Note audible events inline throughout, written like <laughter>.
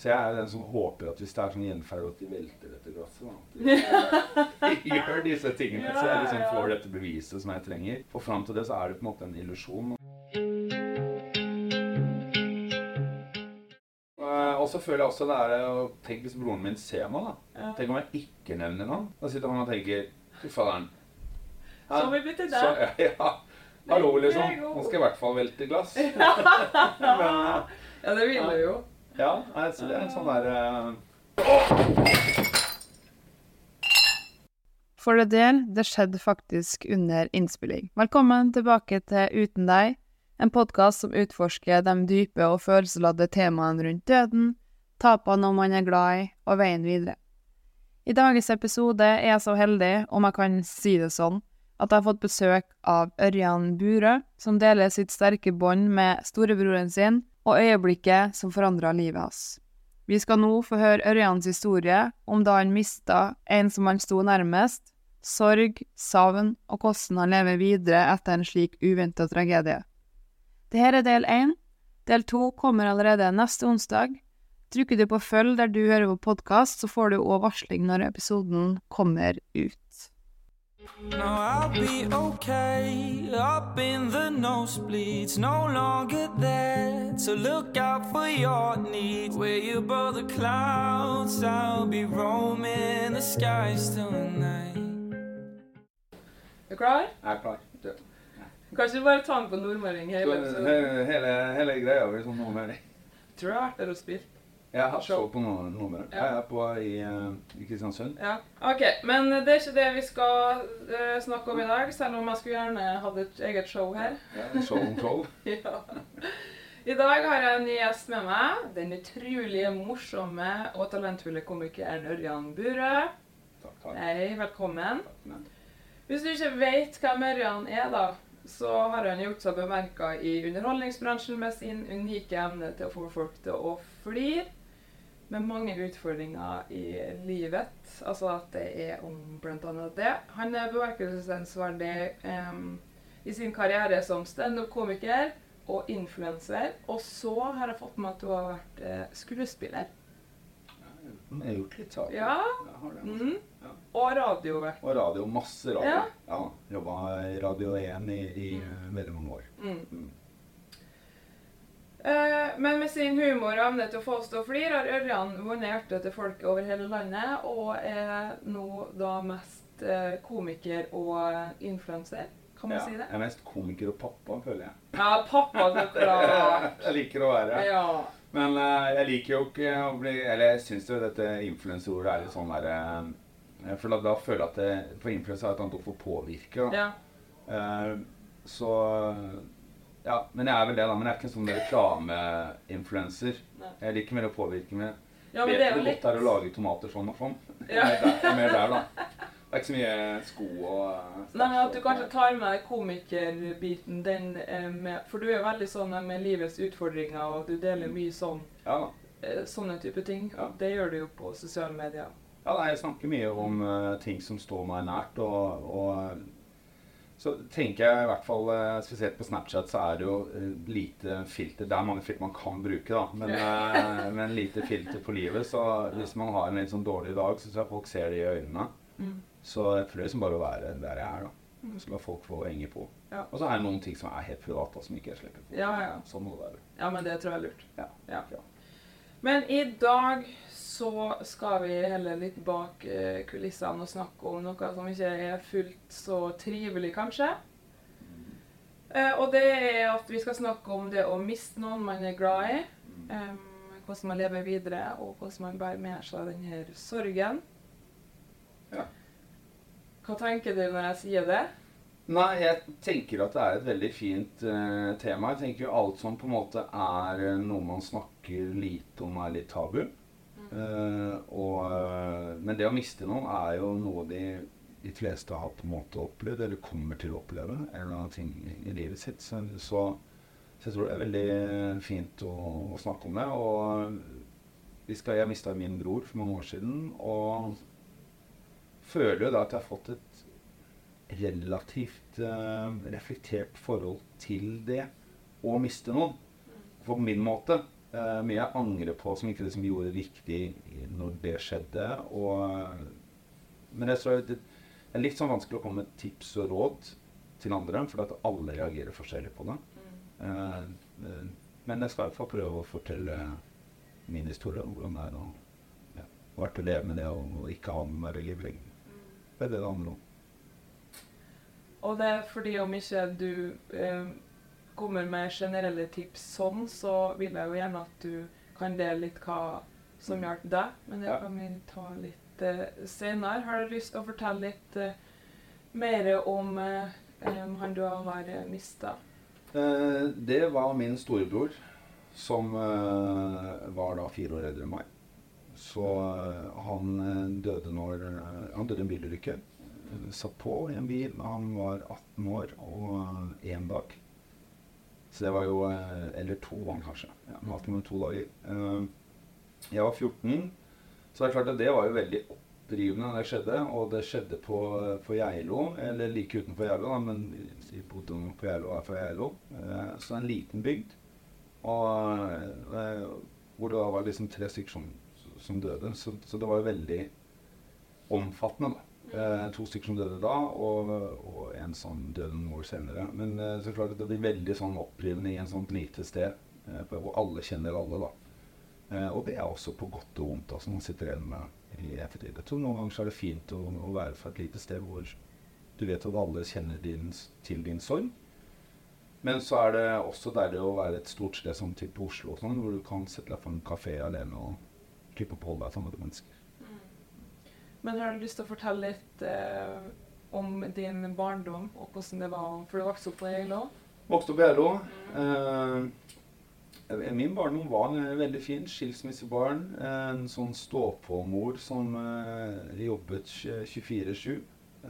Så jeg er den som håper at hvis det er sånn gjenferd at de velter dette glasset, da. De <laughs> <laughs> gjør disse tingene, så jeg liksom får dette beviset som jeg trenger. Og fram til det så er det på en måte en illusjon. Eh, Og så føler jeg også det er å Tenk hvis broren min ser meg, da. Tenk om jeg ikke nevner noen. Da sitter han og tenker Fy faderen. Ja, Så har vi byttet der. så- <laughs> deg. Ja. Hallo, liksom. Nå skal jeg i hvert fall velte glass. Men eh, Ja, det vil du jo. Ja, altså, så det er en sånn der eh, For det del, det skjedde faktisk under innspilling. Velkommen tilbake til Uten deg, en podkast som utforsker de dype og følelsesladde temaene rundt døden, tapene man er glad i, og veien videre. I dagens episode er jeg så heldig, om jeg kan si det sånn, at jeg har fått besøk av Ørjan Burøe, som deler sitt sterke bånd med storebroren sin, og øyeblikket som forandra livet hans. Vi skal nå få høre Ørjans historie om da han mista en som han sto nærmest, sorg, savn og hvordan han lever videre etter en slik uventa tragedie. Dette er del én. Del to kommer allerede neste onsdag. Trykker du på følg der du hører på podkast, så får du òg varsling når episoden kommer ut. No, I'll be okay. Up in the nosebleeds, no longer there. So look out for your needs. Where you above the clouds, I'll be roaming the skies tonight. Er du klar? Jeg er klar. Kanskje du bare tar den på nordmelding hele Så, episoden? hele, hele greia blir sånn nordmelding. Tror du jeg har vært der og spilt? Jeg har Show. på noe, noe mer. Ja. Jeg er på i, eh, i Kristiansund. Ja. Ok, men det er ikke det vi skal uh, snakke om i dag, selv om jeg skulle gjerne hatt et eget show her. Ja, show om show. <laughs> Ja. I dag har jeg en ny gjest med meg. Den utrolig morsomme og talentfulle komikeren Ørjan Burøe. Takk, takk. Hei, velkommen. Takk, Hvis du ikke vet hvem Ørjan er, da, så har han gjort seg bemerka i underholdningsbransjen med sin unike evne til å få folk til å flire. Med mange utfordringer i livet. Altså at det er om bl.a. det. Han er bemerkelsesverdig um, i sin karriere som standup-komiker og influenser. Og så har jeg fått med at du har vært uh, skuespiller. jeg har gjort litt saker. Ja. Det. altså. Ja. Og radiovert. Og radio. Masse radio. Ja. Ja. Jobba Radio 1 i, i mm. veldig mange år. Mm. Eh, men med sin humor og evne til å få oss til å flire har Ørjan vunnet hjertet til folket over hele landet, og er nå da mest eh, komiker og influenser. Kan man Ja. si det? Jeg er mest komiker og pappa, føler jeg. Ja, pappa, så klart. <laughs> jeg liker å være Ja. Men eh, jeg liker jo ikke å bli Eller jeg syns jo dette influensordet er litt sånn derre For da, da føler jeg at det, For influenser er et annet ord for påvirke. Da. ja. Så Ja, men jeg er vel det, da. Men jeg er ikke en sånn reklameinfluenser. Jeg liker mer å påvirke med ja, men Vet det godt litt det er å lage tomater sånn og sånn. Ja. Jeg er mer der- er da. Det er ikke så mye sko og eh, Nei, men at du kanskje tar med deg komikerbiten, den eh, med For du er jo veldig sånn med livets utfordringer, og du deler mye sånn Ja eh, sånne type ting. Ja. Det gjør du jo på sosiale medier. Ja, nei, jeg snakker mye om uh, ting som står meg nært, og, og så tenker jeg i hvert fall, eh, spesielt på Snapchat, så er det jo eh, lite filter. Det er mange filter man kan bruke, da, men, eh, <laughs> men lite filter på livet. Så hvis man har en litt sånn dårlig dag, så tror jeg folk ser det i øynene. Mm. Så jeg prøver liksom bare å være der jeg er, da. Så la folk få henge på. Og så er det noen ting som er helt private, som ikke jeg slipper på. Ja, ja. Sånn må det være. Ja, men det tror jeg er lurt. Ja. Ja. Men i dag så skal vi heller litt bak eh, kulissene og snakke om noe som ikke er fullt så trivelig, kanskje. Eh, og det er at vi skal snakke om det å miste noen man er glad i. hvordan man lever videre, og hvordan man bærer med seg denne sorgen. Ja. Hva tenker du når jeg sier det? Nei, jeg tenker at det er et veldig fint uh, tema. Jeg tenker jo alt som på en måte er eh, noe man snakker lite om, er litt tabu. Uh, og, men det å miste noen er jo noe de, de fleste har på en måte opplevd, eller kommer til å oppleve, eller noen ting i livet sitt. Så, så, så jeg tror det er veldig fint å, å snakke om det. Og jeg mista min bror for mange år siden, og føler jo da at jeg har fått et relativt uh, reflektert forhold til det å miste noen. På min måte. Uh, mye jeg angrer på som ikke liksom gjorde riktig når det skjedde. Og, men jeg tror det, er litt sånn vanskelig å komme med tips og råd til andre, for at alle reagerer forskjellig på det. Uh, eh, men jeg skal i hvert fall prøve å fortelle min historie om hvordan det er å ja, vært å leve med det og, og ikke ha med meg i livet lenger. Det er det det handler om. Og det er fordi om ikke du eh, kommer med generelle tips sånn, så vil jeg jo gjerne at du kan dele litt hva som hjalp deg. Men det kan vi ta litt eh, senere. Har du lyst til å fortelle litt eh, mer om eh, han du har uh, mista? Eh, det var min storebror, som eh, var da fire år eldre enn meg. Så eh, han eh, døde når eh, Han døde i en bilulykke. Satt på i en bil. Han var 18 år og én dag. Så det var jo eh, Eller to han kanskje. Ja, han 18 med to dager. Eh, jeg var 14, så det er klart at det var jo veldig opprivende da det skjedde. Og det skjedde på, på Geilo, eller like utenfor Geilo, da, men vi bodde på Geilo og er fra Geilo. Eh, så en liten bygd. Og, hvor det da var liksom tre stykker som, som døde. Så, så det var jo veldig omfattende. da. Eh, to stykker som døde da, og, og en som døde noen år senere. Men eh, så klart det blir veldig sånn opprivende i en sånt lite sted eh, hvor alle kjenner alle. da. Og det er også på godt og vondt, altså, man sitter igjen med i ettertid. Jeg tror noen ganger er det fint å, å være fra et lite sted hvor du vet at alle kjenner din, til din sorg. Men så er det også deilig å være et stort sted som type Oslo, sånn, hvor du kan sette deg på en kafé alene og slippe å holde deg sammen med mennesker. Men har du lyst til å fortelle litt eh, om din barndom, og hvordan det var? For du vokste opp på Eilo? Vokste opp i Geilo. Eh, min barndom var en veldig fin skilsmissebarn. En sånn stå-på-mor som eh, jobbet 24-7.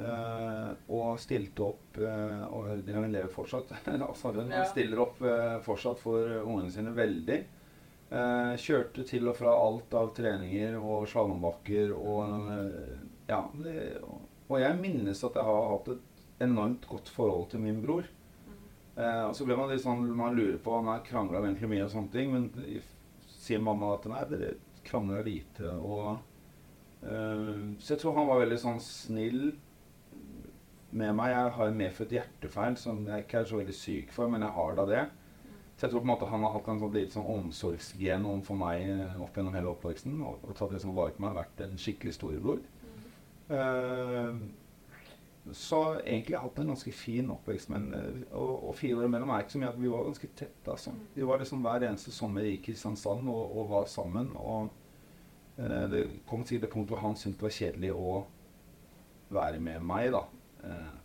eh, og stilte opp eh, Og hun lever fortsatt. <laughs> altså, hun Ja. stiller opp eh, fortsatt for ungene sine veldig. Eh, kjørte til og fra alt av treninger og slalåmbakker og eh, Ja. Det, og, jeg minnes at jeg har hatt et enormt godt forhold til min bror. Eh, og så ble man litt sånn, man lurer på Han har krangla egentlig mye og sånne ting, men sier mamma at nei, dere krangla lite. Og, eh, så jeg tror han var veldig sånn snill med meg. Jeg har en medfødt hjertefeil som jeg ikke er så veldig syk for, men jeg har da det. Så jeg tror på en måte han har hatt en sånn litt sånn omsorgsgen overfor meg eh, opp gjennom hele oppveksten. Og, og tatt det som var på meg, vært en skikkelig storebror. Eh, så egentlig har jeg hatt en ganske fin oppvekst. Men, eh, og, og fire år imellom er ikke så mye. at Vi var ganske tette. Altså. Vi var liksom Hver eneste sommer i Kristiansand og, og var sammen. Og uh, det kom til det punktet hvor han syntes det var kjedelig å være med meg. da. Uh,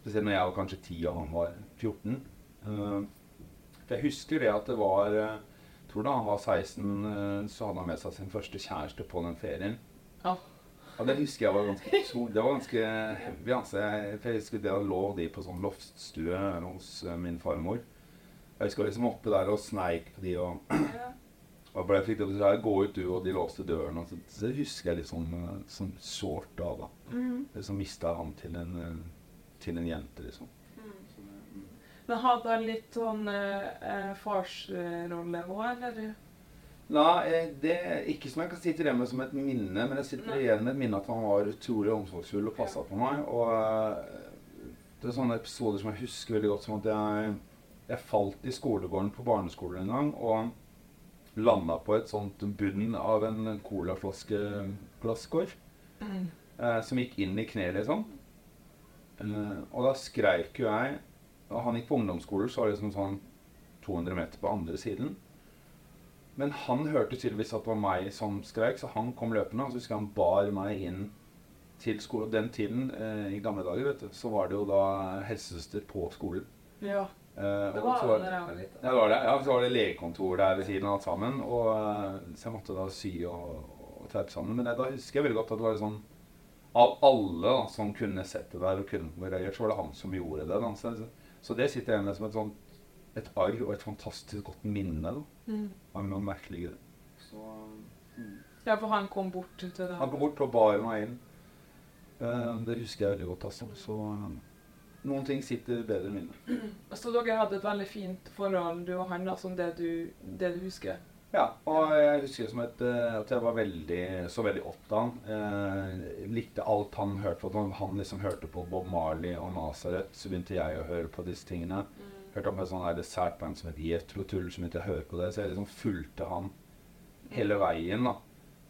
spesielt når jeg var kanskje 10 og han var 14. Eh, for jeg husker det at det var eh, jeg tror da han var 16, eh, så hadde han med seg sin første kjæreste på den ferien. Ja. Ja, det husker jeg var ganske så, Det var ganske heavy. Altså. Jeg, for jeg husker det lå de på sånn loftstue hos eh, min farmor. Jeg husker liksom oppe der og sneik på de og <clears throat> og ble fikk det til å gå ut du, og de låste døren. Og så, så husker jeg litt sånn, sårt da. da. Liksom mista han til en, til en jente, liksom. Men hadde han litt sånn eh, eh, farsrolle òg, eller? Nei, eh, det er ikke som jeg kan sitte igjen med som et minne, men jeg sitter igjen med et minne at han var utrolig omsorgsfull og passa på meg. Og eh, Det er sånne episoder som jeg husker veldig godt, som at jeg, jeg falt i skolegården på barneskolen en gang og landa på et sånt bunn av en colaflaskeglasskår eh, som gikk inn i kneet, liksom. Eh, og da skreik jo jeg Og han gikk på ungdomsskolen, så var det liksom sånn 200 meter på andre siden. Men han hørte tydeligvis at det var meg som skreik, så han kom løpende. Og så husker jeg han bar meg inn til skolen. Den tiden, eh, i gamle dager, vet du, så var det jo da helsesøster på skolen. Ja. Eh, Det var det da jeg var litt. ja, det var det. Ja, så var det legekontor der ved siden av alt sammen. Og, eh, så jeg måtte da sy og, og teipe sammen. Men jeg, da husker jeg veldig godt at det var sånn Av alle da, som kunne sett det der og kunne reagert, så var det han som gjorde det. Da. Så, så det sitter jeg med som et sånt et arr og et fantastisk godt minne da, Mm. av noen merkelig greier. mm. Ja, for han kom bort til deg. han kom bort og bar meg inn. Uh, det husker jeg veldig godt, altså. Så eh, noen ting sitter bedre i minnet. Så dere hadde et veldig fint forhold, du og han, da, som det du, det du husker? Ja, og jeg husker som et, eh, at jeg var veldig, så veldig opp til han. Eh, likte alt han hørte på. Når han liksom hørte på Bob Marley og Nazareth, så begynte jeg å høre på disse tingene. Hørte om et sånt her dessertband som het Tull, som begynte å høre på det. Så jeg liksom fulgte han hele veien, da.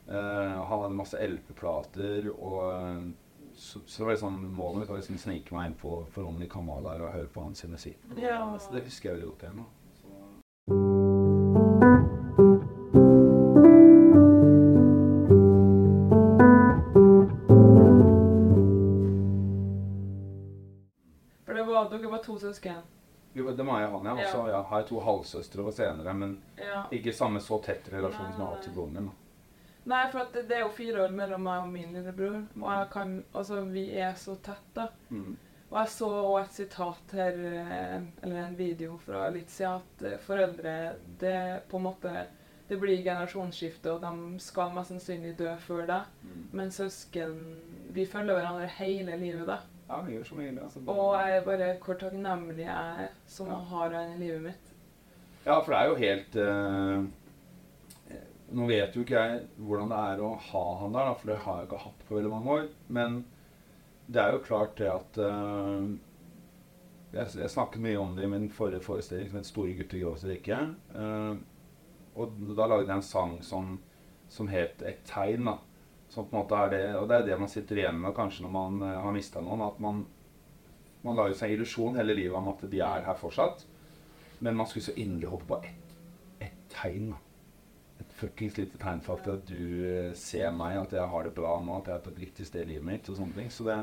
Eh, han hadde masse LP-plater, og så, så, var det liksom målet mitt var liksom snike meg inn på Forhåndelig Kamal der og høre på hans musikk. Ja. Så det husker jeg veldig godt igjen. da. To søsken? Jo, det må jeg han, Jeg også, jeg har to halvsøstre og senere, men ikke samme så tett relasjon som jeg har til broren min. Nei, for det, det er jo fire år mellom meg og min lillebror. Og jeg kan, altså, vi er så tett, da. Mm. Og jeg så også et sitat her, eh, eller en video fra litt siden, at eh, foreldre det på en måte det blir generasjonsskifte, og de skal mest sannsynlig dø før deg. Men søsken Vi følger hverandre hele livet, da. Ja, vi gjør som vil. Altså. Og jeg bare hvor takknemlig jeg er som Ja. har han i livet mitt. Ja, for det er jo helt eh, Nå vet jo ikke jeg hvordan det er å ha han der, da, for det har jeg ikke hatt på veldig mange år. Men det er jo klart det at eh, jeg, jeg snakket mye om det i min forrige forestilling som het 'Store gutter gråter ikke'. Eh, og da lagde jeg en sang som, som het 'Et tegn'. da. Som på en måte er det, og det er det man sitter igjen med kanskje når man eh, har mista noen. At man, man lager seg illusjon hele livet om at de er her fortsatt. Men man skulle så inderlig håpe på ett et tegn. Et fuckings lite tegn for at du eh, ser meg, at jeg har det bra nå, at jeg er på et riktig sted i livet mitt. og sånne ting. Så, det,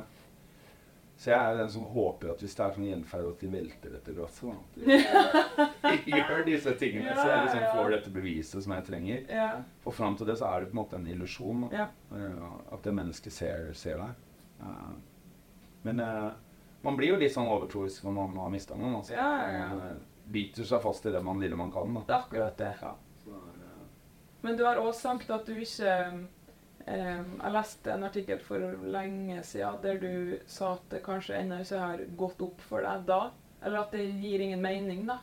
så jeg er den som håper at hvis det er sånn gjenferd at de velter dette glasset, da. De gjør disse tingene, så jeg liksom får dette beviset som jeg trenger. Og fram til det så er det på en måte en illusjon. Eh, At det mennesket ser, ser deg. Eh, Men eh, man blir jo litt sånn overtroisk når man har mista noen. Altså. Ja, ja, biter seg fast i det man lille man kan. Da. Det er akkurat det. Ja. Men du har også sagt at du ikke eh, Jeg leste en artikkel for lenge siden der du sa at det kanskje ennå ikke har gått opp for deg da. Eller at det gir ingen mening, da.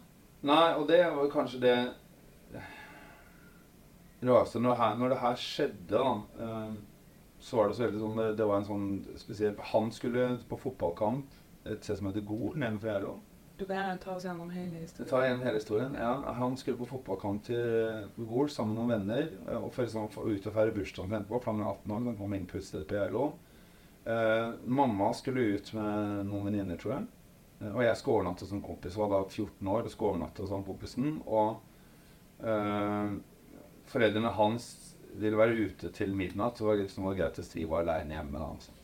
Nei, og det var kanskje det rareste når, her- når det her skjedde, da, eh, så var det så veldig sånn det, det var en sånn spesiell Han skulle på fotballkamp et sted som heter Gol nedenfor Gjerlo. Du kan gjerne ta oss gjennom hele historien. tar igjen hele historien. Ja, han skulle på fotballkamp til Gol sammen med noen venner. eh, Og for liksom, for, ut og feire bursdagen sin etterpå, for han er 18 år. Han kom inn på utstedet på Geilo. Eh, mamma skulle ut med noen venninner, tror jeg. Eh, og jeg skulle overnatte som kompis. kompis. Var da 14 år og skulle overnatte som kompisen. Og eh, foreldrene hans ville være ute til midnatt. Så det var liksom greit hvis de var aleine hjemme. da. Altså.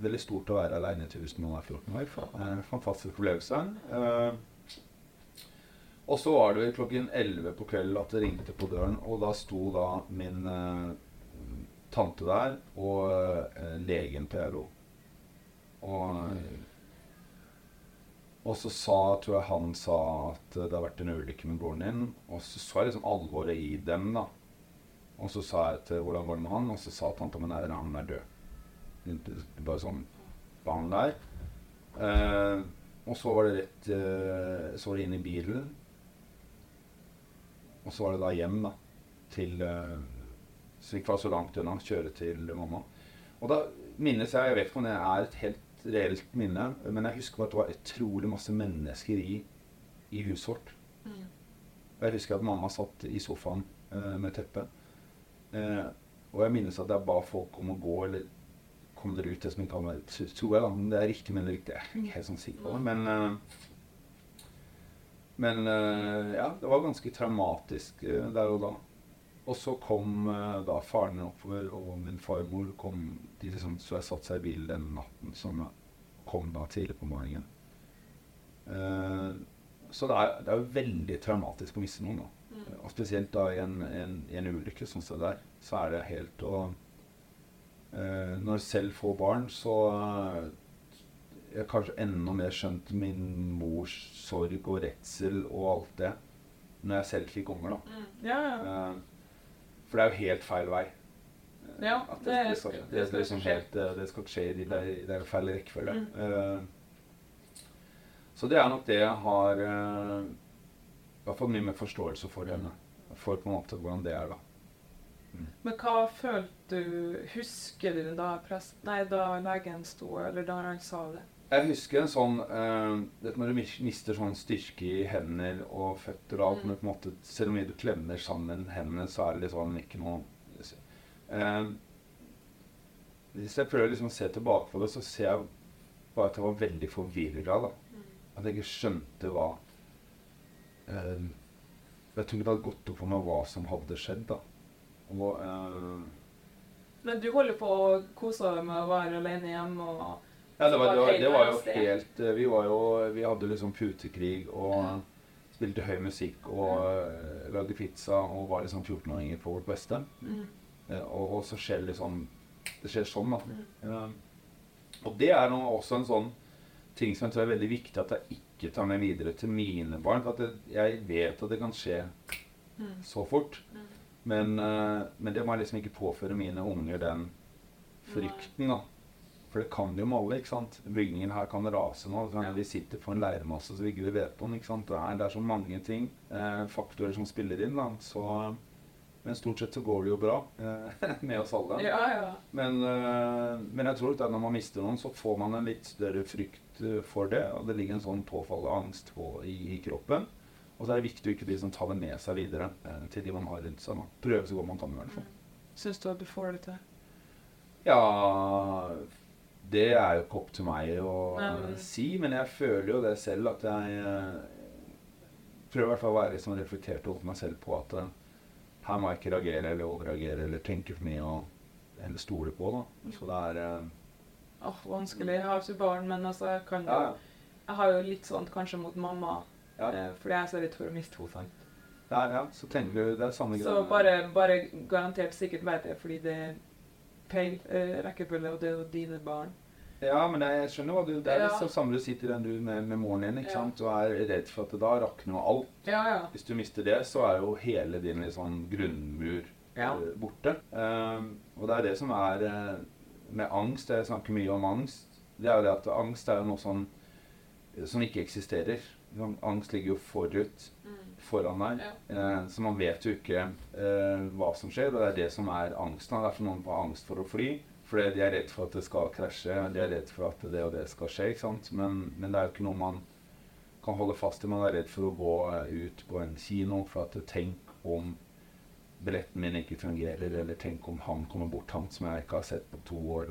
Veldig stort å være aleine til hvis man er 14 år. En fantastisk opplevelse. Eh, og så var det klokken 11 på kvelden at det ringte på døren, og da sto da min eh, tante der og eh, legen på Euro. Og, eh, og så sa, tror jeg han sa at det har vært en ulykke med broren din. Og så så jeg liksom alvoret i dem, da. Og så sa jeg til hvordan går det med han, og så sa tanta mi at han er død. Bare sånn barn der. Eh, og så var det rett eh, Så var det inn i bilen. Og så var det da hjem, da. Til eh, Så vi ikke var så langt unna. Kjøre til mamma. Og da minnes jeg Jeg vet ikke om det er et helt reelt minne. Men jeg husker at det var utrolig masse mennesker i, i huset vårt. Og jeg husker at mamma satt i sofaen eh, med teppet. Eh, og jeg minnes at jeg ba folk om å gå, eller kom dere ut det som hadde vært Tror jeg. Om det er riktig, men det er riktig. Jeg er ikke helt sånn sikker på det. Men, eh, men eh, ja, det var ganske traumatisk eh, der og da. Og så kom da faren oppover, og min farmor kom de liksom, Så jeg satte seg i bilen den natten som jeg kom da tidlig på morgenen. Så det er, det er jo veldig traumatisk å miste noen. da. Og spesielt da i en, en, en ulykke sånn som det der, så er det helt å Når jeg selv får barn, så eh, jeg har kanskje enda mer skjønt min mors sorg og redsel og alt det når jeg selv fikk unger, da. Ja, ja. Eh, for det er jo helt feil vei. Eh, Ja, at det, det, skal, det, er liksom helt, eh, det skal skje i det, det er feil rekkefølge. Mm. Eh, så det er nok det jeg har uh, i hvert fall mye mer forståelse for henne. For på en måte hvordan det er, da. Men hva følte du Husker du da prest... Nei, da legen sto, eller da han sa det? Jeg husker en sånn uh, det Når du mister sånn styrke i hender og føtter og alt, Mm. men på en måte, selv om du klemmer sammen hendene, så er det sånn ikke noe uh, Hvis jeg prøver liksom å se tilbake på det, så ser jeg bare at jeg var veldig forvirra. da. At jeg ikke skjønte hva uh, Jeg tror ikke det hadde gått opp for meg hva som hadde skjedd. da. Og uh, Men du holder på å kose deg med å være alene hjemme og Ja, det var, det var, det var jo helt eh, Vi var jo Vi hadde liksom putekrig og spilte høy musikk og uh, lagde pizza og var liksom 14-åringer på vårt beste. Mm. Uh, og, og så skjer det liksom Det skjer sånn, da. Eh, og det er nå også en sånn ting som jeg tror er veldig viktig at jeg ikke tar med videre til mine barn. For at jeg vet at det kan skje Mm. så fort. Men, uh, men det må jeg liksom ikke påføre mine unger den frykten, da. For det kan jo med alle. ikke sant? Bygningen her kan rase nå. så kan Vi sitter på en leirmasse så vi ikke vet om. ikke sant? Det er, det er så mange ting, eh, faktorer som spiller inn. da. Så, men stort sett så går det jo bra eh, <laughs> med oss alle. Ja, ja. Men, eh, men jeg tror at når man mister noen, så får man en litt større frykt for det. Og det ligger en sånn påfallende angst på, i, i kroppen. Og så er det viktig å ikke de som ta det med seg videre eh, til de man har rundt seg. Man prøver så godt man kan i hvert fall. Syns du at du får det til? Ja Det er jo ikke opp til meg å Nei, men- si, men jeg føler jo det selv at jeg eh, prøver i hvert fall å være liksom reflektert over meg selv på at eh, her må jeg ikke reagere eller overreagere eller tenke for mye og eller stole på. da. Så det er eh, Åh, vanskelig. Jeg har ikke barn, men altså, jeg kan jo ja, ja. Jeg har jo litt sånn kanskje mot mamma, Ja. eh, fordi jeg er så redd for å miste henne. sant? Er, ja, så tenker du Det er samme Så bare, bare garantert sikkert vet jeg, fordi det er feil eh, rekkefølge, og det er jo dine barn. Ja, men jeg skjønner hva du Det er Ja. sånn samme du sitter den du med, med moren din, ikke Ja. sant? Og er redd for at det da rakner jo alt. Ja, ja. Hvis du mister det, så er jo hele din liksom grunnmur Ja. eh, borte. Um, og det er det som er eh, med angst. Jeg snakker mye om angst. Det er jo det at angst er jo noe sånn som ikke eksisterer. Sånn, Angst ligger jo forut foran deg. Eh, så man vet jo ikke eh, hva som skjer. Og det er det som er angsten. Det er derfor noen har angst for å fly. Fordi de er redd for at det skal krasje. De er redd for at det og det skal skje. ikke sant? Men, men det er jo ikke noe man kan holde fast i. Man er redd for å gå eh, ut på en kino for at tenk om billetten min ikke fungerer, eller tenk om han kommer bort, han som jeg ikke har sett på to år.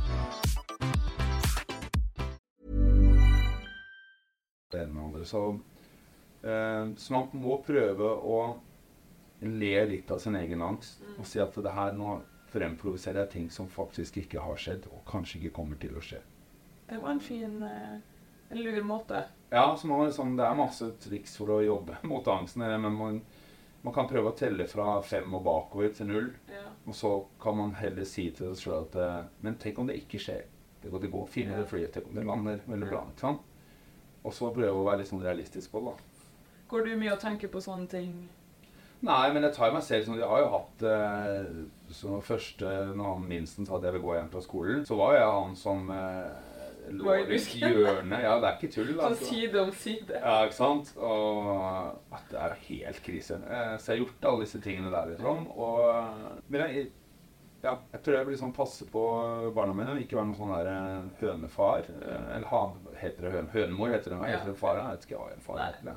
Det ene med andre. Så, eh, så man må prøve å le litt av sin egen angst og si at det her nå fremprovoserer jeg ting som faktisk ikke har skjedd, og kanskje ikke kommer til å skje. Det var en fin eh, En lur måte. Ja, så man, liksom, Det er masse triks for å jobbe <laughs> mot angsten, men man, man kan prøve å telle fra fem og bakover til null. Ja. Og så kan man heller si til seg sjøl at eh, Men tenk om det ikke skjer. Det går, det går fint ja. det flyet. Tenk om det lander veldig bra. ikke sant? Og så prøve å være litt sånn realistisk på det. da. Går du mye og tenker på sånne ting? Nei, men jeg tar meg selv sånn Jeg har jo hatt eh, så Første når han minsten sa at jeg vil gå hjem fra skolen, så var jeg han som eh, lå i hjørnet. Ja, det er ikke tull. Sånn altså. side om side? Ja, ikke sant? Og at det er helt krise. Eh, Så jeg har gjort alle disse tingene der, liksom. Og, men jeg, ja, jeg tror jeg vil liksom passe på barna mine. Ikke være noen sånn der eh, hønefar. eh, Eller han, heter det høn, hønemor? Heter det, heter det far? Jeg vet ikke hva en far heter. det,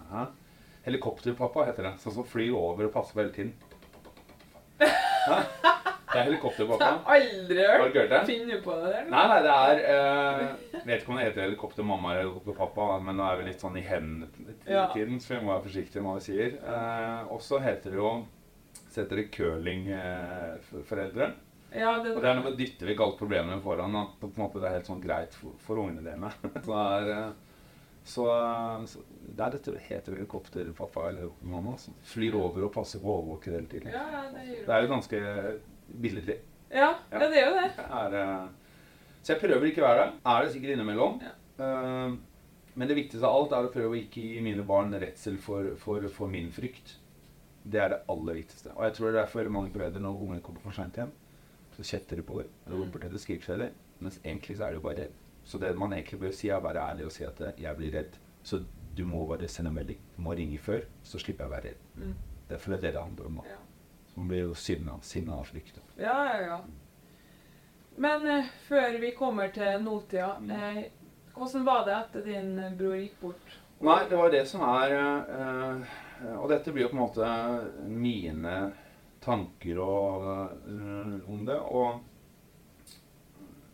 Helikopterpappa heter det. Sånn som flyr over og passer på hele tiden. Hæ? Det er helikopterpappa. <laughs> Jeg har aldri hørt du hørt det? finne på det der. Nei, nei, det er eh, Vet ikke om det heter helikoptermamma eller helikopterpappa, men nå er vi litt sånn i hendene til Ja. tiden, så vi må være forsiktige med hva vi sier. Eh, og så heter det jo så heter det curlingforeldre. Ja, det, Og det er når vi dytter vekk alle problemene foran. At på en måte det er helt sånn greit for, for ungene dine. <laughs> så, er, eh, så, så det er dette heter helikopterpappa eller mamma. Som flyr over og passer på overvåker overvåke hele tiden. ja, ja, det Det er jo ganske billedlig. Ja, ja, det er jo det. Er, eh, så jeg prøver ikke å være der. Er det sikkert innimellom. Eh, men det viktigste av alt er å prøve å ikke gi mine barn redsel for, for, for min frykt. Det er det aller viktigste. Og jeg tror det er derfor mange foreldre når ungene kommer for seint hjem, så kjetter de på det. Bort til det. Mens egentlig så er du jo bare redd. Så det man egentlig bør si, er å være ærlig og si at eh, jeg blir redd. Så du må bare sende melding. Du må ringe før, så slipper jeg å være redd. Mm. Det er det det handler om. Ja. Så man blir jo sinna, sinna av frykt. Ja, ja, ja. Men eh, før vi kommer til nåtida, eh, hvordan var det etter din eh, bror gikk bort? Nei, det var det som er eh, Og dette blir jo på en måte mine tanker og, uh, om det. Og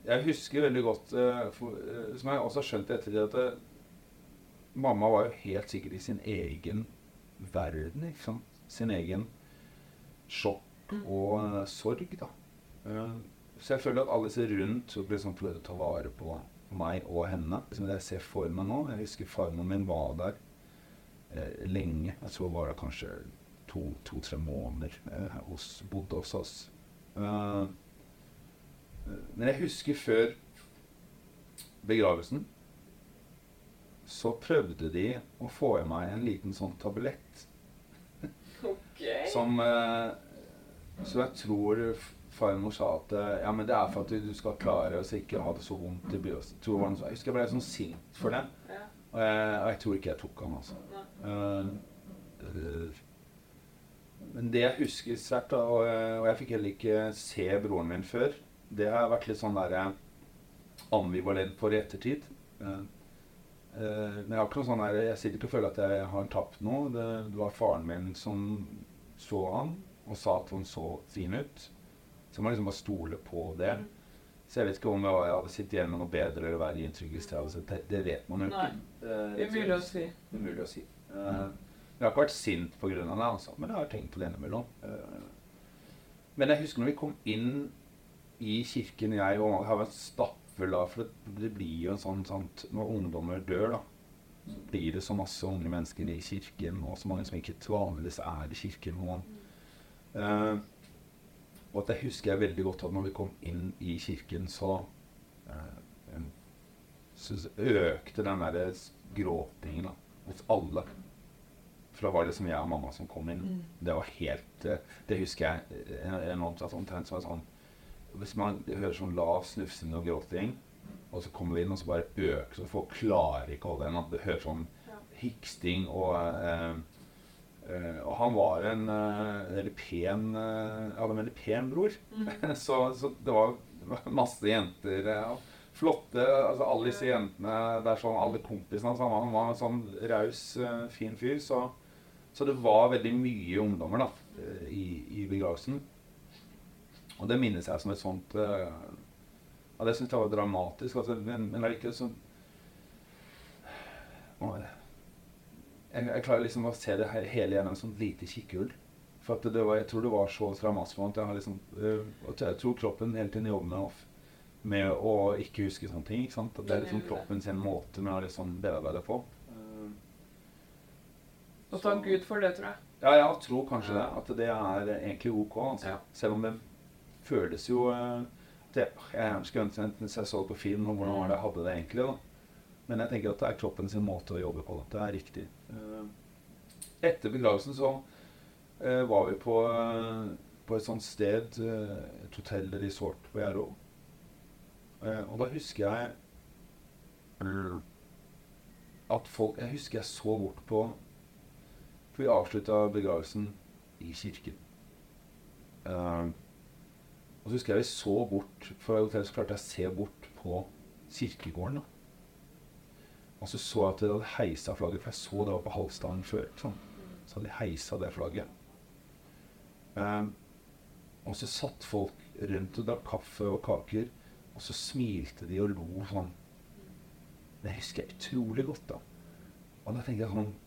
jeg husker veldig godt, uh, for, uh, som jeg også har skjønt etter det, at mamma var jo helt sikkert i sin egen verden. ikke sant? Sin egen sjokk og eh, sorg, da. Så jeg føler at alle disse rundt liksom prøvde å ta vare på meg og henne. Som jeg ser for meg nå, Jeg husker farmoren min var der lenge. Jeg tror var det kanskje to-tre måneder. Eh, hos, bodde hos oss. Eh, men jeg husker før begravelsen så prøvde de å få i meg en liten sånn tablett Ok. som eh, Så jeg tror farmor sa at eh, ja, men det er for at du, du skal klare å ikke ha det så vondt i brystet. Jeg husker jeg ble sånn sint for det. Ja. Og jeg, jeg tror ikke jeg tok han, altså. Nei. Men det jeg husker sterkt, og, og jeg fikk heller ikke se broren min før, det har vært litt sånn der eh, ambivalent for i ettertid. Eh, eh, men jeg har ikke noe sånn der, jeg sitter ikke og føler at jeg har tapt noe. Det, det var faren min som så han og sa at han så fin ut. Så man liksom bare stole på det. Så jeg vet ikke om jeg jeg hadde sittet igjen med noe bedre eller verre inntrykk en sett det. Det vet man jo ikke. Nei. Eh, Det er mulig å si. det er mulig å si. Eh, jeg har ikke vært sint pga. det, altså, men jeg har tenkt på det innimellom. Uh, men jeg husker når vi kom inn i kirken, jeg og har vært stappfull av For det, blir jo en sånn sant, Når ungdommer dør, da, så blir det så masse unge mennesker i kirken, og så mange som ikke vanligvis er i kirken. Og, eh, og at jeg husker jeg veldig godt at når vi kom inn i kirken, så, eh, så økte den der gråtingen da, hos alle. For da var det som jeg og mamma som kom inn. Mm. Det var helt eh, Det husker jeg eh, enormt. Altså, omtrent som en sånn Hvis man hører sånn lav snufsing og gråting, og så kommer vi inn, og så bare øker så Folk klarer ikke å holde igjen. Du hører sånn Ja. hiksting og eh, eh, Og han var en eh, veldig pen eh, Hadde en veldig pen bror. Mm. <laughs> så, så det var masse jenter. og flotte altså Alle disse jentene Det er sånn alle kompisene hans. Han var en sånn raus, fin fyr. Så, så det var veldig mye ungdommer da, eh, i, i begravelsen. Og det minnes jeg som et sånt eh, Ja, det syns jeg var dramatisk. Altså, men men allikevel så jeg, jeg klarer liksom å se det hele gjennom som et lite kikkehull. For var, jeg tror det var så dramatisk for meg at jeg har liksom øh, jeg tror kroppen hele tiden jobber med, med å ikke huske sånne ting. ikke sant? At det er liksom kroppen sin måte med å liksom bearbeide på. Eh, Og takk Gud for det, tror jeg. Ja, jeg tror kanskje det. At det er egentlig ok. Altså. Ja. Selv om det føles jo eh, det, Jeg gjerne skulle ønske enten jeg så på film om hvordan var det jeg hadde det egentlig. da. Men jeg tenker at det er kroppen sin måte å jobbe på. Da. Det er riktig. Eh, Etter begravelsen så eh, var vi på, eh, på et sånt sted, eh, et hotell resort på Gjerå. Eh, og da husker jeg eh, at folk Jeg husker jeg så bort på For vi avslutta begravelsen i kirken. Uh, og så husker jeg vi så bort fra hotellet, så klarte jeg å se bort på kirkegården. da. Og så så jeg at de hadde heisa flagget, for jeg så det var på halvstanden før. Sånn. Så hadde de heisa det flagget. Eh, og så satt folk rundt og drakk kaffe og kaker, og så smilte de og lo sånn. Det husker jeg utrolig godt, da. Og da tenkte jeg sånn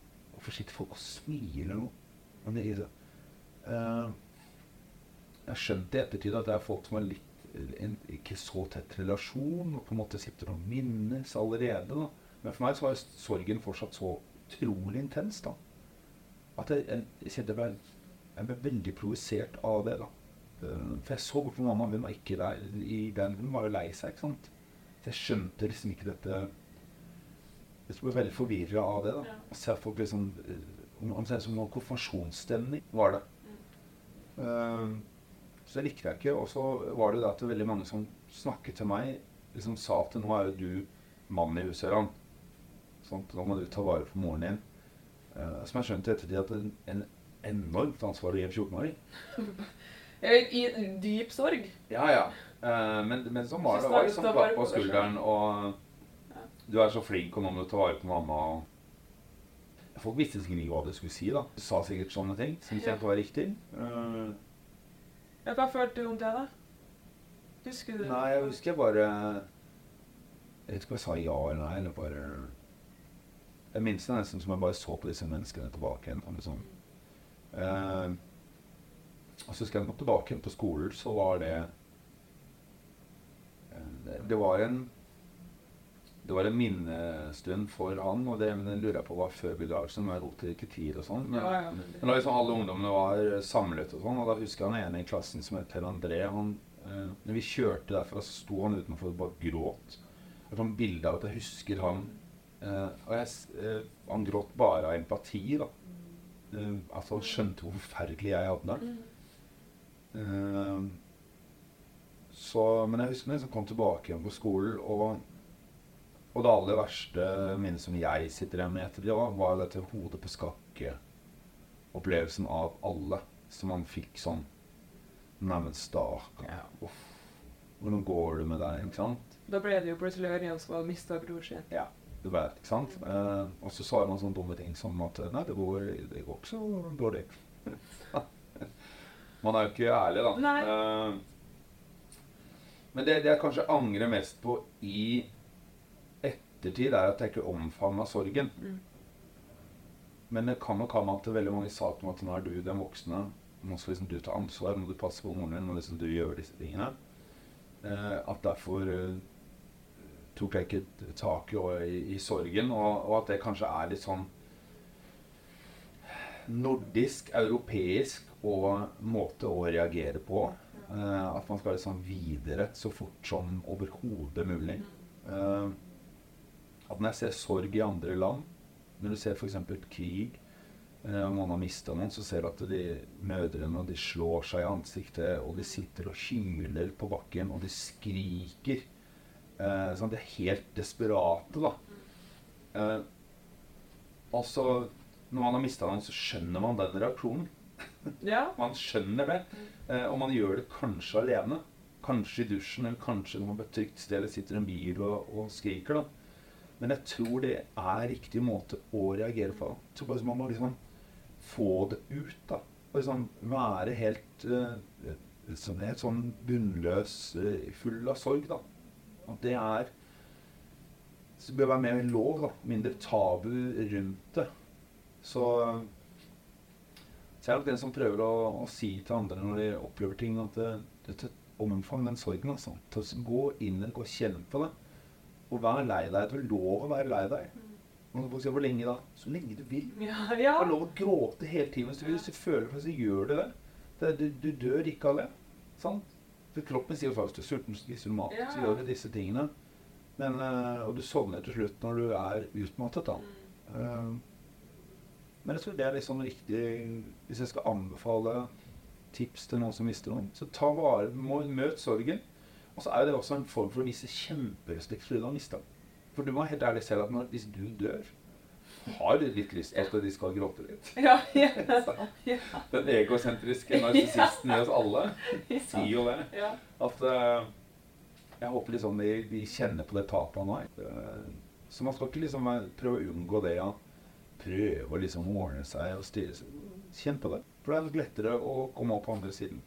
sitter folk og smiler nå? Eh, jeg skjønte i ettertid at det er folk som har litt en ikke så tett relasjon, og på en måte sitter og minnes allerede. da. Men for meg så var sorgen fortsatt så utrolig intens. da. At jeg, jeg, jeg ble, jeg ble veldig provosert av det. da. Eh, For jeg så bort på mamma, hun var ikke der i den, hun var jo lei seg. ikke sant? Så jeg skjønte liksom ikke dette Jeg ble veldig forvirra av det. da. Ja. Ser se folk liksom eh, om- Omtrent som noen konfirmasjonsstemning var det. Eh, så det likte jeg ikke. Og så var det jo det at det veldig mange som snakket til meg, liksom sa at nå er jo du mann i huset, Ørjan. Sånn, nå må du ta vare på moren din. Uh, som jeg skjønte i ettertid at det er en enormt ansvar å gi en 14-åring. <laughs> Er I dyp sorg. Ja, ja. Uh, men, men sånn var det. Det var liksom klapp på skulderen og Du er så flink, og nå må du ta vare på mamma. og Folk visste sikkert ikke hva de skulle si. da. De sa sikkert sånne ting som de kjente var riktig. Eh, Ja, Hva følte du om det, da? Husker du? Nei, jeg husker jeg bare Jeg vet ikke om jeg sa ja eller nei. eller bare... Jeg minnes det nesten som jeg bare så på disse menneskene tilbake igjen. Liksom. Eh, og så husker jeg jeg tilbake igjen på skolen, så var det eh, det- Det var en det var en minnestund for han, og det lurer jeg på var før. Men jeg lot det ikke tid og sånn. Men, Ja, ja, men men da liksom alle ungdommene var samlet og sånn, og da husker jeg han ene i klassen som het Per André. Han, eh, når vi kjørte derfra, så sto han utenfor og bare gråt. Jeg et bilde av at jeg husker han eh, Og jeg, eh, han gråt bare av empati, da. Eh, altså, han skjønte hvor forferdelig jeg hadde det. Eh, så, men jeg husker når jeg liksom kom tilbake igjen på skolen, og, og det aller verste minnet som jeg sitter igjen med etter det, var, dette hodet på skakke-opplevelsen av alle. Som man fikk sånn Neimen, stakkar. Uff. Hvordan går det med deg? Ikke sant? Da ble det jo plutselig Ørjan som hadde mista bror sin. Ja, ble det, ikke sant? Eh, og så sa man sånne dumme ting som at Nei, det går, det går ikke så dårlig. <laughs> man er jo ikke ærlig, da. Nei. Eh, men det, det jeg kanskje angrer mest på i ettertid, er at jeg ikke omfavna sorgen. Mm. Men det kan nok ha med at veldig mange sa til meg at nå er du den voksne. Nå skal liksom du ta ansvar, nå må du passe på moren din, nå liksom du gjør disse tingene. Eh, at derfor eh, tok jeg ikke tak i, i, i sorgen, og, og at det kanskje er litt sånn nordisk, europeisk og måte å reagere på. Eh, at man skal liksom videre så fort som overhodet mulig. Eh, at når jeg ser sorg i andre land, når du ser f.eks. krig, eh, og man har mista noen, så ser du at de mødrene de slår seg i ansiktet, og de sitter og hymler på bakken, og de skriker. Eh, sånn, de er helt desperate, da. Eh, og så, når man har mista noen, så skjønner man den reaksjonen. <laughs> Ja. Man skjønner det. Eh, og man gjør det kanskje alene. Kanskje i dusjen, eller kanskje når man på et trygt sted eller sitter i en bil og, og skriker. da. Men jeg tror det er riktig måte å reagere på. Jeg tror bare Man må liksom få det ut. da. Og liksom være helt uh, sånn, helt sånn bunnløs, uh, full av sorg. da. At det er Så bør være mer lov. da. Mindre tabu rundt det. Så så jeg er nok den som prøver å, å si til andre når de opplever ting, at det, det, det, omfang den sorgen. altså. Gå inn i det, gå og kjenn på det. Og vær lei deg. Du har lov å være lei deg. Og folk sier, Hvor lenge da? Så lenge du vil. Ja, Du har lov å gråte hele tiden hvis du vil. Hvis du føler for det, så gjør du det. det du, du dør ikke av det. Sant? For kroppen sier faktisk du er sulten, spiser du mat. Ja. Så gjør du disse tingene. Men, eh, og du sovner til slutt når du er utmattet. da. Eh, men jeg tror det er liksom riktig Hvis jeg skal anbefale tips til noen som mister noen, så ta vare Møt sorgen. Og så er det også en form for å vise kjemperespekt for det du har mista. For du må helt ærlig se at når, hvis du dør, har du litt lyst til at de skal gråte litt. Ja, ja. ja. <laughs> Den egosentriske narsissisten i oss alle sier jo det. At uh, Jeg håper liksom de, de kjenner på det tapet han har. Eh, så man skal ikke liksom prøve å unngå det. Ja. Prøve å liksom ordne seg og styre seg. Kjenn på det. For det er lettere å komme opp på andre siden.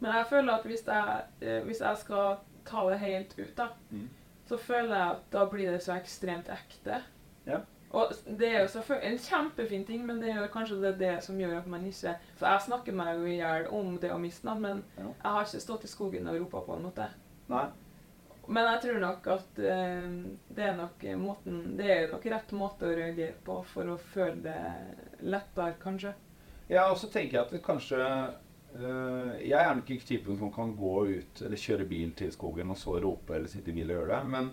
Men jeg føler at hvis jeg, eh, hvis jeg skal ta det helt ut, da, Mm. så føler jeg at da blir det så ekstremt ekte. Ja. Og det er jo selvfølgelig en kjempefin ting, men det er jo kanskje det, det som gjør at man ikke For jeg snakker meg jo i hjel om det å miste noen, men Ja. jeg har ikke stått i skogen og ropa på en måte. Nei. Men jeg tror nok at eh, det er nok måten Det er nok rett måte å reagere på for å føle det lettere, kanskje. Ja, og så tenker jeg at det kanskje øh, Jeg er nok ikke typen som kan gå ut eller kjøre bil til skogen og så rope eller sitte i bil og gjøre det. Men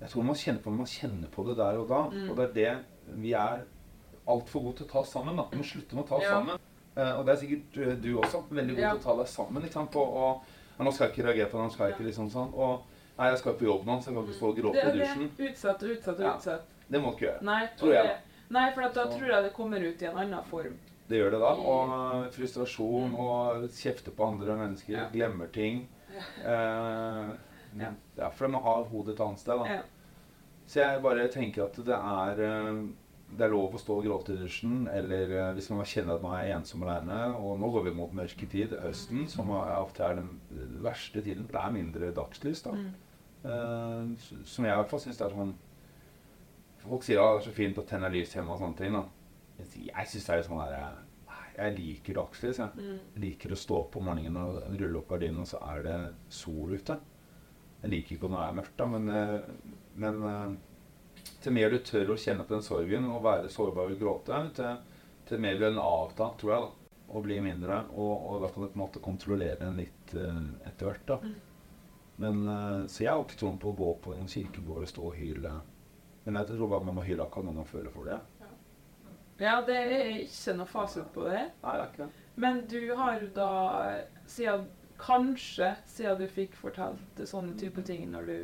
jeg tror man kjenner på, man kjenner på det der og da. Mm. Og det er det vi er altfor gode til å ta oss sammen. da. Vi må slutte med å ta oss Ja. sammen. Eh, og det er sikkert øh, du også. Veldig god Ja. til å ta deg sammen. Ikke sant? På, og, ja, nå skal jeg ikke reagere på det, nå skal jeg ikke liksom sånn. Og nei, jeg skal på jobb nå, så jeg kan ikke stå og gråte i det. dusjen. Utsatt og utsatt og Ja. utsatt. Det må du ikke gjøre. Nei, Tror jeg, Nei, for at da tror jeg det kommer ut i en annen form. Det gjør det da. Og øh, frustrasjon og kjefte på andre mennesker. Ja. Glemmer ting. Eh, Ja. ja, for man har hodet et annet sted. da. Ja. Så jeg bare tenker at det er eh, det er lov å stå og gråte i dusjen, eller eh, hvis man kjenner at man er ensom alene. Og nå går vi mot mørketid, høsten, som ofte er den verste tiden. For det er mindre dagslys. da. Mm. Eh, som jeg i hvert fall syns er sånn Folk sier ja, det er så fint å tenne lys hjemme og sånne ting. da. Jeg syns det er sånn derre Jeg liker dagslys. Jeg. Mm. jeg liker å stå opp om morgenen og rulle opp gardinen, og så er det sol ute. Jeg liker ikke når det er mørkt, da, men, eh, men eh, til mer du tør å kjenne på den sorgen og være sårbar og gråte, til, til mer blir den avtatt, tror jeg, da, og blir mindre. Og, og da kan du på en måte kontrollere den litt eh, etter hvert. da. Men, eh, så jeg har ikke troen på å gå på en kirkegård og stå og hyle. Men jeg tror bare man må hyle akkurat når man føler for det. Ja, det er ikke noe fasit på det. Nei, det er ikke det. Men du har da, siden, kanskje siden du fikk fortalt sånne type ting når du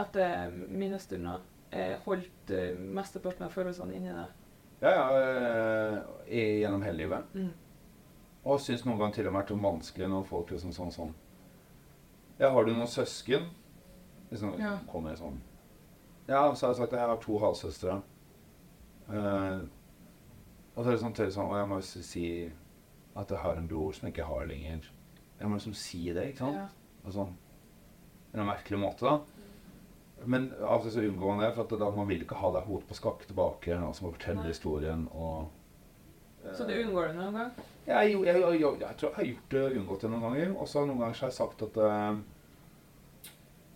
etter minnestunder eh, holdt eh, mesteparten av følelsene inni deg. Ja, ja, eh, i- gjennom hele livet. Mm. Og syns noen ganger til og med vært vanskelig når folk liksom sånn sånn Ja, har du noen søsken? Liksom Ja. kommer sånn Ja, så har jeg sagt at jeg har to halvsøstre. Eh, og så er det sånn, sånn Og jeg må jo si at jeg har en bror som jeg ikke har lenger. Jeg må liksom si det, ikke sant? Ja. Og sånn. På en merkelig måte, da. Men av og til så unngår man det, for at da man vil ikke ha deg hodet på skakke tilbake. Og så må fortelle Nei. historien og Så du unngår det noen gang? jeg, jeg, jeg, jeg, jeg tror jeg har gjort det unngått det noen ganger. Og så noen ganger så har jeg sagt at eh,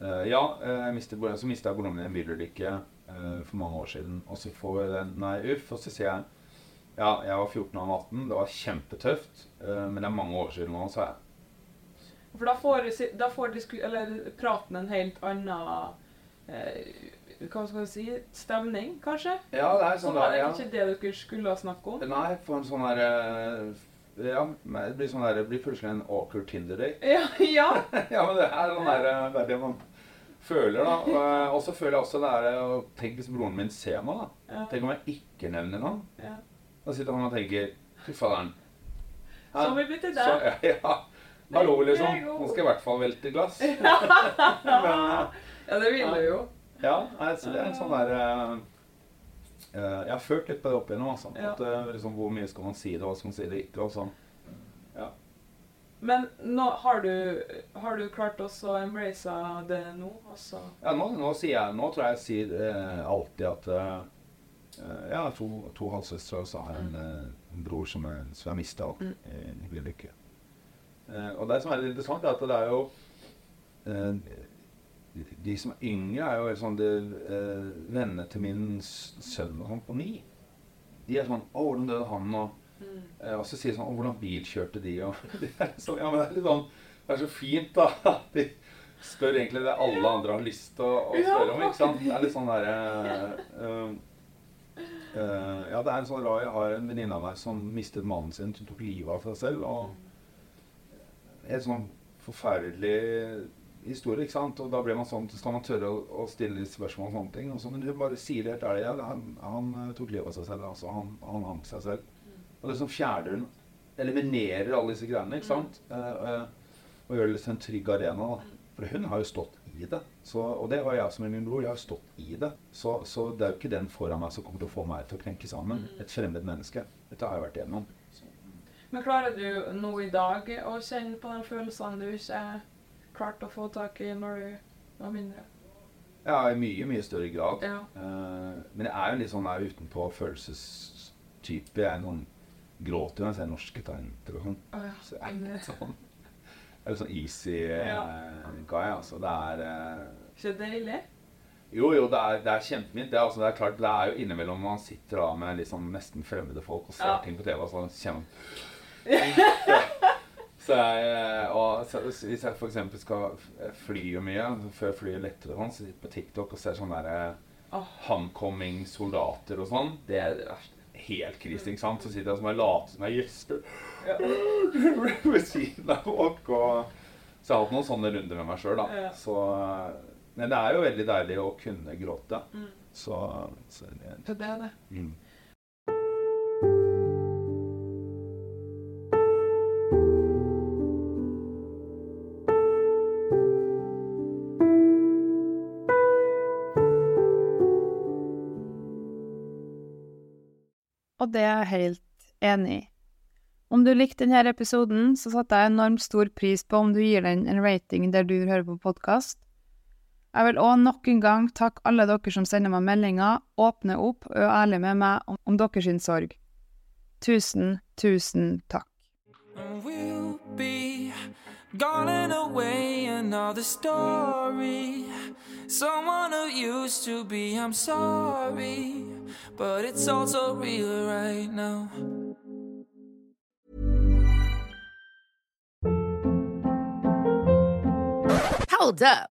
eh, Ja, eh, jeg mistet, så mista jeg broren min i en bilulykke uh, for mange år siden. Og så får jeg den Nei, uff. Og så sier jeg ja, jeg var 14 og 18. Det var kjempetøft. eh, men det er mange år siden nå, sa jeg. For da får, da får praten en helt annen eh, Hva skal vi si? Stemning, kanskje? Ja, det er Så sånn var der, det ja. ikke det dere skulle snakke om? Nei, for en sånn der eh, Ja, det blir sånn der, det blir plutselig en awkward Tinder-date. Ja, <laughs> ja. <laughs> ja, men det er sånn der, eh, det er det man føler, da. Og, så føler jeg også det er Tenk hvis broren min ser meg, da. ja. Tenk om jeg ikke nevner noe. ja. Da sitter han og tenker Fy faderen. Så har vi bytter der. Så, <laughs> ja, ja. Hallo, liksom. Nå skal jeg i hvert fall velte glass. Men, <laughs> Ja, det vil du jo. ja, altså, det er en sånn der eh, Jeg har følt litt på det opp igjennom. Altså. Ja. At, uh, liksom, hvor mye skal man si det, hva skal man si det ikke? Og sånn. Men nå har du, har du klart også å embrace det nå? Altså. Ja, nå, nå sier jeg Nå tror jeg jeg sier uh, alltid at Jeg har to, to halvsøstre, og så har jeg en, eh, en bror som jeg, som jeg mista Mm. i i bilulykke. Eh, og det som er litt interessant, er at det er jo eh, de- som er yngre, er jo sånn de, eh, Vennene til min sønn og sånn på ni. De er sånn 'Å, hvordan døde han?' Og, eh, og så sier de sånn 'Å, hvordan bilkjørte de?' Og <laughs> det er sånn, ja, men det er litt sånn Det er så fint, da. <laughs> At de spør egentlig det alle andre har lyst til å, å spørre om. ikke sant? Det er litt sånn derre eh, eh, Ja, det er en sånn rar Jeg har en venninne av meg som mistet mannen sin, Hun tok livet av seg selv. og helt sånn forferdelig historie, ikke sant? Og da blir man sånn, så skal man tørre å, å stille spørsmål og sånne ting. Og så, men du bare sier det helt ærlig, ja, han, han eh, tok livet av seg selv, altså. Han, han hang seg selv. Og liksom som fjerner hun eliminerer alle disse greiene, ikke sant? Uh, uh, og gjør det til en trygg arena, da. For hun har jo stått i det. Så, og det var jeg som er min bror. Jeg har stått i det. Så, så det er jo ikke den foran meg som kommer til å få meg til å krenke sammen. Et fremmed menneske. Dette har jeg vært igjennom. Men klarer du nå i dag å kjenne på de følelsene du ikke klarte å få tak i når du var mindre? Ja, i mye, mye større grad. Ja. Uh, men jeg er jo litt sånn der utenpå følelsestype. Jeg er noen gråter jo når jeg ser norske tegn. Oh, sånn. Ja. Så jeg er ikke litt sånn Jeg er sånn easy eh, Ja. guy, altså. Det er Skjønner Ikke deilig? Jo, jo, det er, det er kjempefint. Det, er altså, det er klart, det er jo innimellom man sitter da med liksom nesten fremmede folk og ser Ja. ting på TV, og så kjenner <laughs> Så jeg, eh, og så, Hvis jeg f.eks. skal fly jo mye, før flyet letter og sånn, så sitter jeg på TikTok og ser sånne der, oh. Homecoming soldater og sånn. Det er helt krise, ikke sant? Så sitter jeg som en later som jeg gjesper <laughs> ved siden av folk. Så jeg har hatt noen sånne runder med meg sjøl, da. Så, men det er jo veldig deilig å kunne gråte. Mm. Så, så det, Så det er det. mm. Og det er jeg helt enig i. Om du likte denne episoden, så satte jeg enormt stor pris på om du gir den en rating der du hører på podkast. Jeg vil òg nok en gang takke alle dere som sender meg meldinger, åpner opp og er ærlige med meg om, om deres sorg. Tusen, tusen takk. Gone and away another story. Someone who used to be, I'm sorry, but it's all so real right now. Hold up.